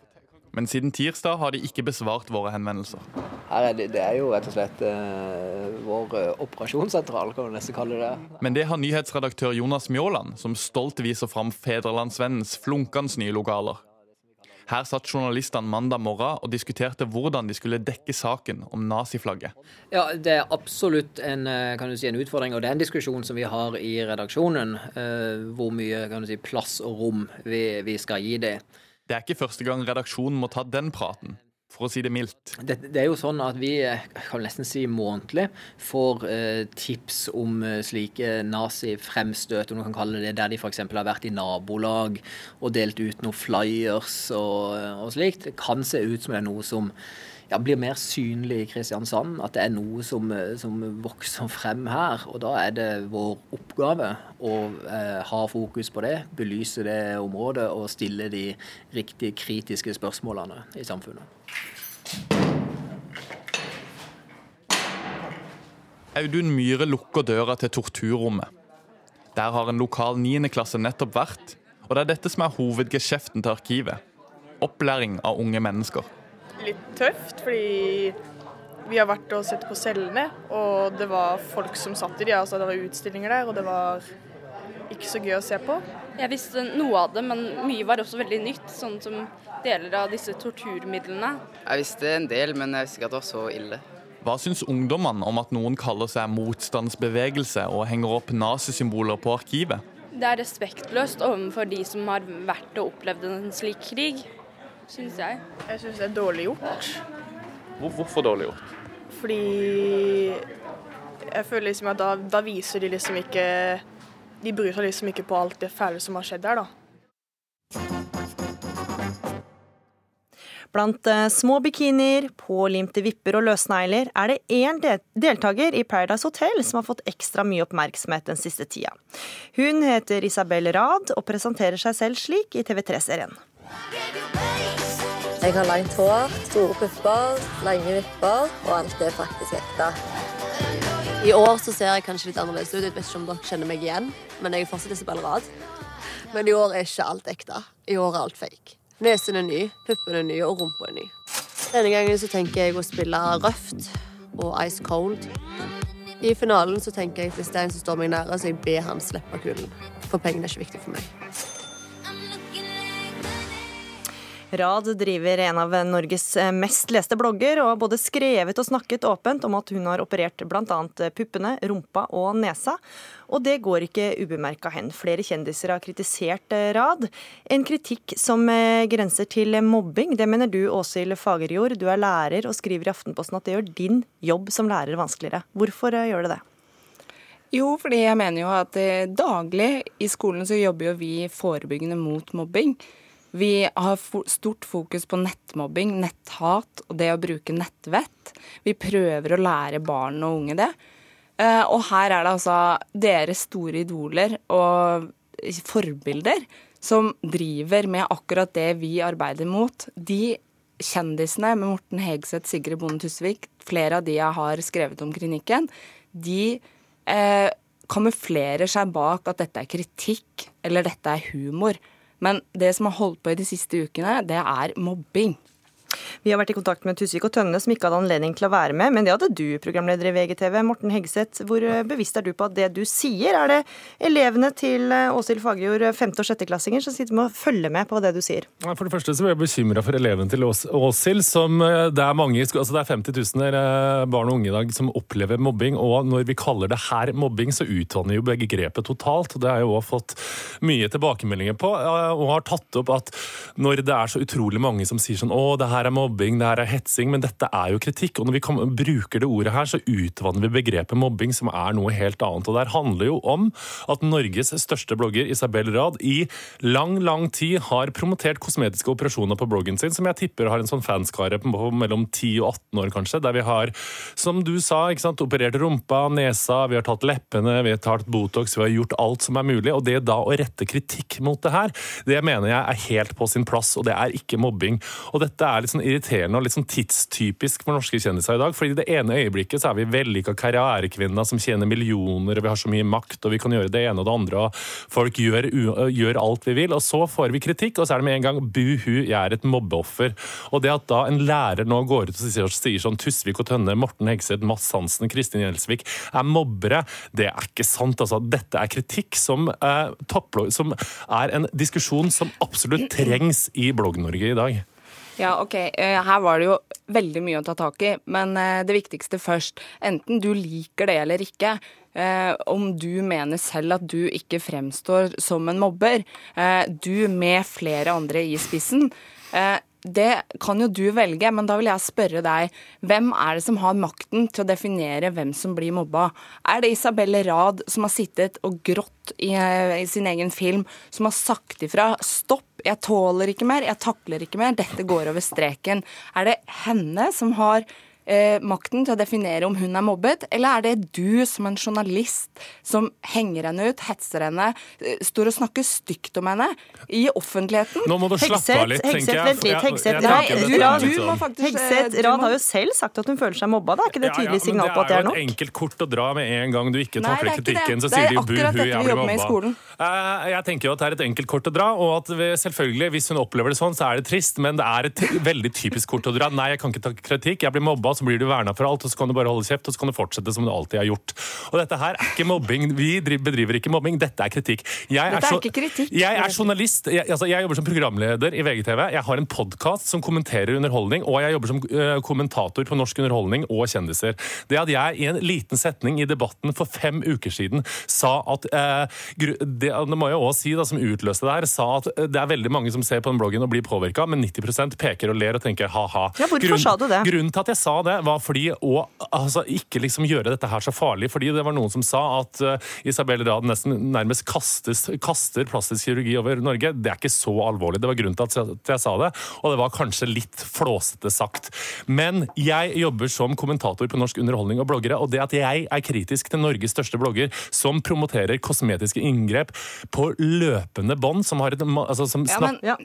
Men siden tirsdag har de ikke besvart våre henvendelser. Er det, det, er jo rett og slett eh, vår eh, operasjonssentral, kan du nesten kalle det. Men det har nyhetsredaktør Jonas Mjåland, som stolt viser fram Fedrelandsvennens flunkende nye lokaler. Her satt journalistene mandag morgen og diskuterte hvordan de skulle dekke saken om naziflagget. Ja, Det er absolutt en, eh, kan du si, en utfordring, og det er en diskusjon som vi har i redaksjonen. Eh, hvor mye kan du si, plass og rom vi, vi skal gi det. Det er ikke første gang redaksjonen må ta den praten, for å si det mildt. Det, det er jo sånn at vi eh, kan nesten si månedlig får eh, tips om eh, slike nazifremstøt, om du kan kalle det der de f.eks. har vært i nabolag og delt ut noen flyers og, og slikt. Det kan se ut som det er noe som ja, blir mer synlig i Kristiansand. At det er noe som, som vokser frem her. Og da er det vår oppgave å eh, ha fokus på det, belyse det området og stille de riktige kritiske spørsmålene i samfunnet. Audun Myhre lukker døra til torturrommet. Der har en lokal niendeklasse nettopp vært, og det er dette som er hovedgeskjeften til arkivet. Opplæring av unge mennesker. Litt tøft, fordi vi har vært og sett på cellene, og det var folk som satt i de, altså det var utstillinger der, og det var ikke så gøy å se på. Jeg visste noe av det, men mye var også veldig nytt, sånn som deler av disse torturmidlene. Jeg visste en del, men jeg visste ikke at det var så ille. Hva syns ungdommene om at noen kaller seg motstandsbevegelse og henger opp nazisymboler på arkivet? Det er respektløst overfor de som har vært og opplevd en slik krig, syns jeg. Jeg syns det er dårlig gjort. Hvorfor dårlig gjort? Fordi jeg føler liksom at da, da viser de liksom ikke De bryr seg liksom ikke på alt det fæle som har skjedd her, da. Blant eh, små bikinier, pålimte vipper og løsnegler er det én deltaker i Paradise Hotel som har fått ekstra mye oppmerksomhet den siste tida. Hun heter Isabel Rad og presenterer seg selv slik i TV3-serien. Jeg har langt hår, store pupper, lange vipper, og alt er faktisk ekte. I år så ser jeg kanskje litt annerledes ut. Jeg vet ikke om dere kjenner meg igjen, men jeg er fortsatt Isabel Rad. Men i år er ikke alt ekte. I år er alt fake. Nesen er ny, puppene er nye, og rumpa er ny. Denne gangen så tenker jeg å spille røft og ice cold. I finalen så tenker jeg at hvis det er en som står meg nære, så jeg ber han slippe kulen. For pengene er ikke viktig for meg. Rad driver en av Norges mest leste blogger, og har både skrevet og snakket åpent om at hun har operert bl.a. puppene, rumpa og nesa. Og det går ikke ubemerka hen. Flere kjendiser har kritisert Rad. En kritikk som grenser til mobbing. Det mener du, Åshild Fagerjord. Du er lærer og skriver i Aftenposten at det gjør din jobb som lærer vanskeligere. Hvorfor gjør det det? Jo, fordi jeg mener jo at daglig i skolen så jobber jo vi forebyggende mot mobbing. Vi har stort fokus på nettmobbing, netthat og det å bruke nettvett. Vi prøver å lære barn og unge det. Og her er det altså deres store idoler og forbilder som driver med akkurat det vi arbeider mot. De kjendisene med Morten Hegseth, Sigrid Bonde Tusvik, flere av de jeg har skrevet om klinikken, de eh, kamuflerer seg bak at dette er kritikk eller dette er humor. Men det som har holdt på i de siste ukene, det er mobbing. Vi har vært i kontakt med Tusvik og Tønne, som ikke hadde anledning til å være med. Men det hadde du, programleder i VGTV, Morten Hegseth. Hvor eh, bevisst er du på at det du sier, er det elevene til eh, Åshild Fagerjord, femte- og sjetteklassinger, som sitter med å følge med på det du sier? For det første så er jeg bekymra for elevene til Åshild. som eh, Det er mange, altså det er 50 000 barn og unge i dag som opplever mobbing. Og når vi kaller det her mobbing, så utvanner jo begrepet totalt. og Det har jeg òg fått mye tilbakemeldinger på, og har tatt opp at når det er så utrolig mange som sier sånn å, det her er mobbing, det her er hetsing, men dette er jo kritikk. Og når vi kom, bruker det ordet her, så utvanner vi begrepet mobbing, som er noe helt annet. Og det handler jo om at Norges største blogger, Isabel Rad, i lang, lang tid har promotert kosmetiske operasjoner på bloggen sin, som jeg tipper har en sånn fanskare på mellom 10 og 18 år, kanskje, der vi har, som du sa, ikke sant, operert rumpa, nesa, vi har tatt leppene, vi har tatt Botox, vi har gjort alt som er mulig. Og det da å rette kritikk mot det her, det mener jeg er helt på sin plass, og det er ikke mobbing. Og dette er litt sånn irriterende og litt sånn tidstypisk for norske kjendiser i dag. fordi i det ene øyeblikket så er vi vellykka karrierekvinner som tjener millioner, og vi har så mye makt, og vi kan gjøre det ene og det andre, og folk gjør, gjør alt vi vil. Og så får vi kritikk, og så er det med en gang buhu, jeg er et mobbeoffer. Og det at da en lærer nå går ut og sier, sier sånn Tusvik og Tønne, Morten Hegseth, Mads Hansen, Kristin Gjelsvik er mobbere, det er ikke sant. altså. Dette er kritikk som, eh, som er en diskusjon som absolutt trengs i Blogg-Norge i dag. Ja, ok. Eh, her var det jo veldig mye å ta tak i, men eh, det viktigste først. Enten du liker det eller ikke. Eh, om du mener selv at du ikke fremstår som en mobber, du med flere andre i spissen, det kan jo du velge, men da vil jeg spørre deg. Hvem er det som har makten til å definere hvem som blir mobba? Er det Isabelle Rad som har sittet og grått i, i sin egen film, som har sagt ifra stopp, jeg tåler ikke mer, jeg takler ikke mer, dette går over streken? Er det henne som har eh, makten til å definere om hun er mobbet, eller er det du som en journalist som henger henne ut, hetser henne, eh, står og snakker stygt om henne i offentligheten? Nå må du slappe av litt, tenker jeg. Vent litt, Hegseth. Rad, Hegseth, Rad har jo selv sagt at hun føler seg mobba. Da er ikke det et tydelig ja, ja, signal på at det er nok? Det er jo et enkelt kort å dra med en gang du ikke takler kritikken. Så sier de buhu, jeg blir mobba. Eh, jeg tenker jo at det er et enkelt kort å dra, og at selvfølgelig, hvis hun opplever det sånn, så er det trist, men det er et veldig typisk kort å dra. Nei, jeg kan ikke ta kritikk, jeg blir mobba, så blir du verna for alt, og så kan du bare holde kjeft, og så kan du fortsette som du alltid har gjort. Og dette her er ikke mobbing. Vi bedriver ikke mobbing, dette er kritikk. Jeg er, ikke kritikk. Jeg er journalist, jeg, altså, jeg jobber som programleder i VGTV. Jeg har en podkast som kommenterer underholdning, og jeg jobber som uh, kommentator på norsk underholdning og kjendiser. Det at jeg i en liten setning i debatten for fem uker siden sa at uh, det, det, må jeg også si da, som utløste det her, sa at det er veldig mange som ser på den bloggen og blir påvirka, men 90% peker og ler og tenker ha-ha. Ja, hvorfor Grunn, sa du det? Grunnen til at jeg sa det, var fordi å altså, ikke liksom gjøre dette her så farlig. Fordi det var noen som sa at uh, Isabel Rad nesten nærmest kastes, kaster plastisk kirurgi over Norge. Det er ikke så alvorlig. Det var grunnen til at jeg, til jeg sa det, og det var kanskje litt flåsete sagt. Men jeg jobber som kommentator på norsk underholdning og bloggere, og det at jeg er kritisk til Norges største blogger, som promoterer kosmetiske inngrep på løpende bånd, som har et altså, som ja, men, ja,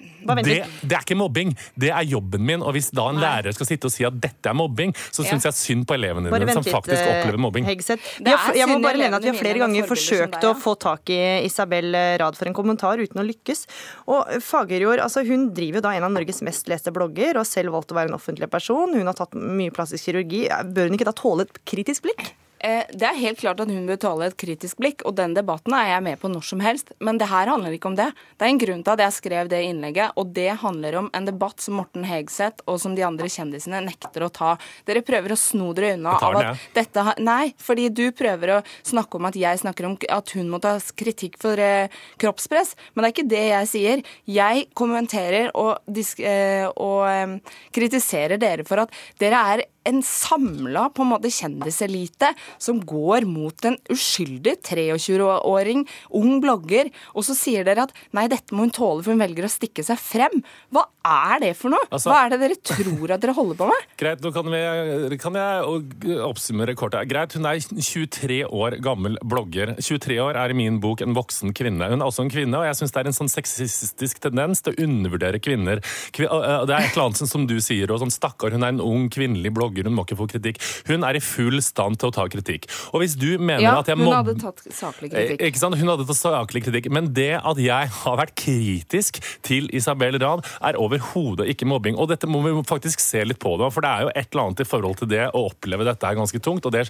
det, det, er ikke mobbing, det er jobben min. Og hvis da en Nei. lærer skal sitte og si at dette er mobbing, så syns jeg synd på elevene dine som faktisk eh, opplever mobbing. Har, jeg må bare nevne at Vi har flere ganger forsøkt å få tak i Isabel Rad for en kommentar uten å lykkes. Og Fagerjord altså hun driver da en av Norges mest leste blogger og selv valgt å være en offentlig person. Hun har tatt mye plastisk kirurgi. Bør hun ikke da tåle et kritisk blikk? Eh, det er helt klart at hun bør tåle et kritisk blikk, og den debatten er jeg med på når som helst. Men det her handler ikke om det. Det er en grunn til at jeg skrev det innlegget, og det handler om en debatt som Morten Hegseth og som de andre kjendisene nekter å ta. Dere prøver å sno dere unna av at dette har Nei, fordi du prøver å snakke om at jeg snakker om at hun må ta kritikk for eh, kroppspress, men det er ikke det jeg sier. Jeg kommenterer og, eh, og kritiserer dere for at dere er en samla på en måte kjendiselite som går mot en uskyldig 23-åring, ung blogger, og så sier dere at nei, dette må hun tåle, for hun velger å stikke seg frem. Hva er det for noe? Altså, Hva er det dere tror at dere holder på med? Greit, nå kan, vi, kan jeg oppsummere kort. Greit, hun er 23 år gammel blogger. 23 år er i min bok en voksen kvinne. Hun er også en kvinne, og jeg syns det er en sånn sexistisk tendens til å undervurdere kvinner. Det er et eller annet som du sier, og sånn stakkar, hun er en ung kvinnelig blogger, hun må ikke få kritikk. Hun er i full stand til å ta kritikk. Og hvis du mener ja, at jeg må... Ja, hun hadde tatt saklig kritikk. Ikke sant? Hun hadde tatt saklig kritikk. Men det at jeg har vært kritisk til Isabel Rad, er over overhodet ikke mobbing. Og dette må vi faktisk se litt på, da, for det er jo et eller annet i forhold til det å oppleve dette er ganske tungt, og det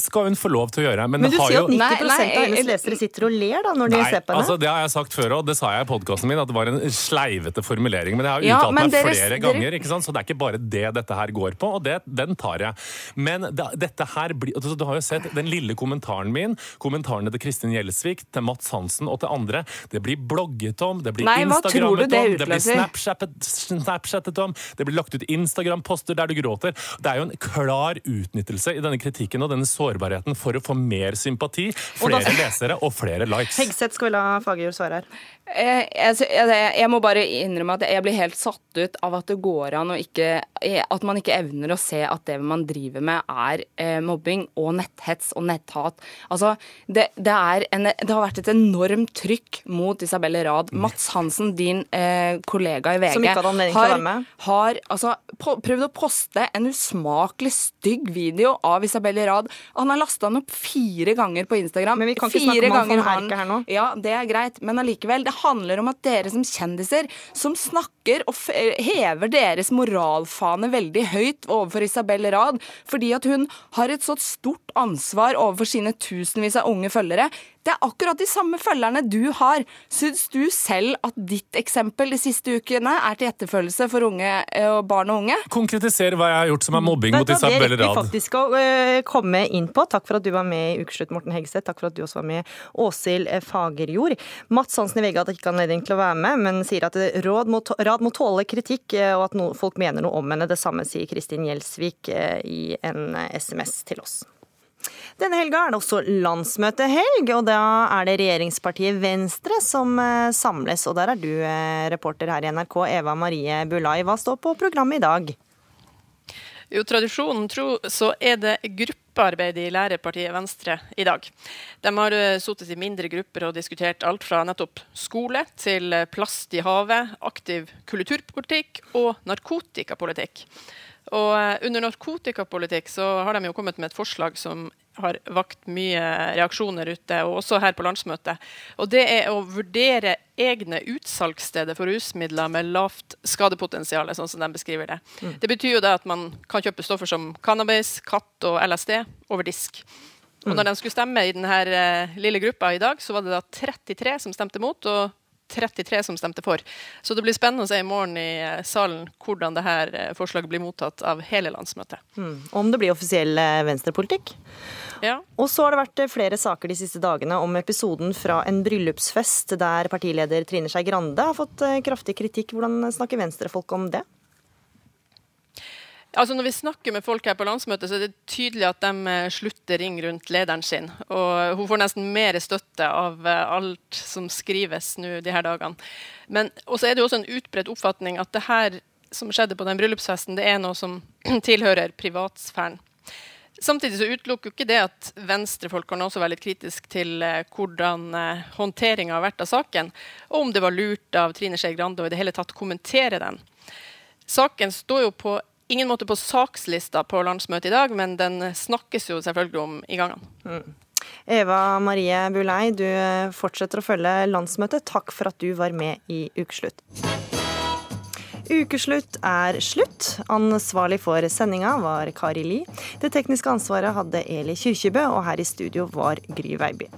skal hun få lov til å gjøre. Men, du sier jo... at 90 nei, nei, av hennes lesere sitter og ler da, når de nei, ser på henne? Altså, det har jeg sagt før, og det sa jeg i podkasten min, at det var en sleivete formulering. Men jeg har uttalt ja, meg dere, flere dere... ganger, ikke sant? så det er ikke bare det dette her går på, og det, den tar jeg. Men det, dette her blir altså, Du har jo sett den lille kommentaren min, kommentarene til Kristin Gjelsvik, til Mats Hansen og til andre. Det blir blogget om, det blir Instagrammet om, det blir Snapchattet, Snapchattet om, det blir lagt ut Instagram-poster der du gråter. Det er jo en klar utnyttelse i denne kritikken og denne sårbarheten for å få mer sympati, flere da... lesere og flere likes. Hegseth skal vi la Fagerjord svare her. Jeg, jeg, jeg, må bare innrømme at jeg blir helt satt ut av at det går an å ikke At man ikke evner å se at det man driver med, er eh, mobbing og netthets og netthat. Altså, det, det, en, det, har vært et enormt trykk mot Isabelle Rad. Mats Hansen, din eh, kollega i VG, Med. har altså, på, prøvd å poste en usmakelig stygg video av Isabelle Rad. Han har lasta den opp fire ganger på Instagram. Men vi kan ikke fire snakke om han her nå. Ja, det er greit, men allikevel. Det handler om at dere som kjendiser, som snakker og hever deres moralfane veldig høyt overfor Isabel Rad, fordi at hun har et så stort ansvar overfor sine tusenvis av unge følgere, det er akkurat de samme følgerne du har. Syns du selv at ditt eksempel de siste ukene er til etterfølgelse for unge, eh, barn og unge? Konkretisere hva jeg har gjort som er mobbing mot Isabel Rad. Det rekker vi faktisk å uh, komme inn på. Takk for at du var med i Ukeslutt, Morten Hegseth. Takk for at du også var med, Åshild eh, Fagerjord. Mats Hansen i VG hadde ikke anledning til å være med, men sier at råd mot Rad må tåle kritikk, og at folk mener noe om henne. Det samme sier Kristin Gjelsvik uh, i en SMS til oss. Denne helga er det også landsmøtehelg, og da er det regjeringspartiet Venstre som eh, samles. Og der er du eh, reporter her i NRK, Eva Marie Bulai. Hva står på programmet i dag? Jo, tradisjonen tro så er det gruppearbeid i lærerpartiet Venstre i dag. De har eh, sittet i mindre grupper og diskutert alt fra nettopp skole til plast i havet, aktiv kulturpolitikk og narkotikapolitikk. Og under narkotikapolitikk så har de jo kommet med et forslag som har vakt mye reaksjoner ute, og også her på landsmøtet. Og det er å vurdere egne utsalgssteder for rusmidler med lavt skadepotensial, sånn som de beskriver det. Mm. Det betyr jo det at man kan kjøpe stoffer som cannabis, katt og LSD over disk. Og når mm. de skulle stemme i denne uh, lille gruppa i dag, så var det da 33 som stemte mot, og 33 som stemte for. Så det blir spennende å se i morgen i eh, salen hvordan dette eh, forslaget blir mottatt av hele landsmøtet. Mm. Om det blir offisiell eh, venstrepolitikk. Ja. Og så har det vært flere saker de siste dagene om episoden fra en bryllupsfest der partileder Trine Skei Grande har fått kraftig kritikk. Hvordan snakker venstrefolk om det? Altså Når vi snakker med folk her på landsmøtet, så er det tydelig at de eh, slutter ring rundt lederen sin. Og hun får nesten mer støtte av eh, alt som skrives nå de her dagene. Men så er det jo også en utbredt oppfatning at det her som skjedde på den bryllupsfesten, det er noe som tilhører privatsfæren. Samtidig så utelukker jo ikke det at venstrefolk kan også være litt kritisk til eh, hvordan eh, håndteringa har vært av saken, og om det var lurt av Trine Skei Grande å i det hele tatt kommentere den. Saken står jo på ingen måte på sakslista på landsmøtet i dag, men den snakkes jo selvfølgelig om i gangene. Mm. Eva Marie Bulei, du fortsetter å følge landsmøtet. Takk for at du var med i Ukeslutt. Ukeslutt er slutt. Ansvarlig for sendinga var Kari Li. Det tekniske ansvaret hadde Eli Kyrkjebø, og her i studio var Gry Veiby.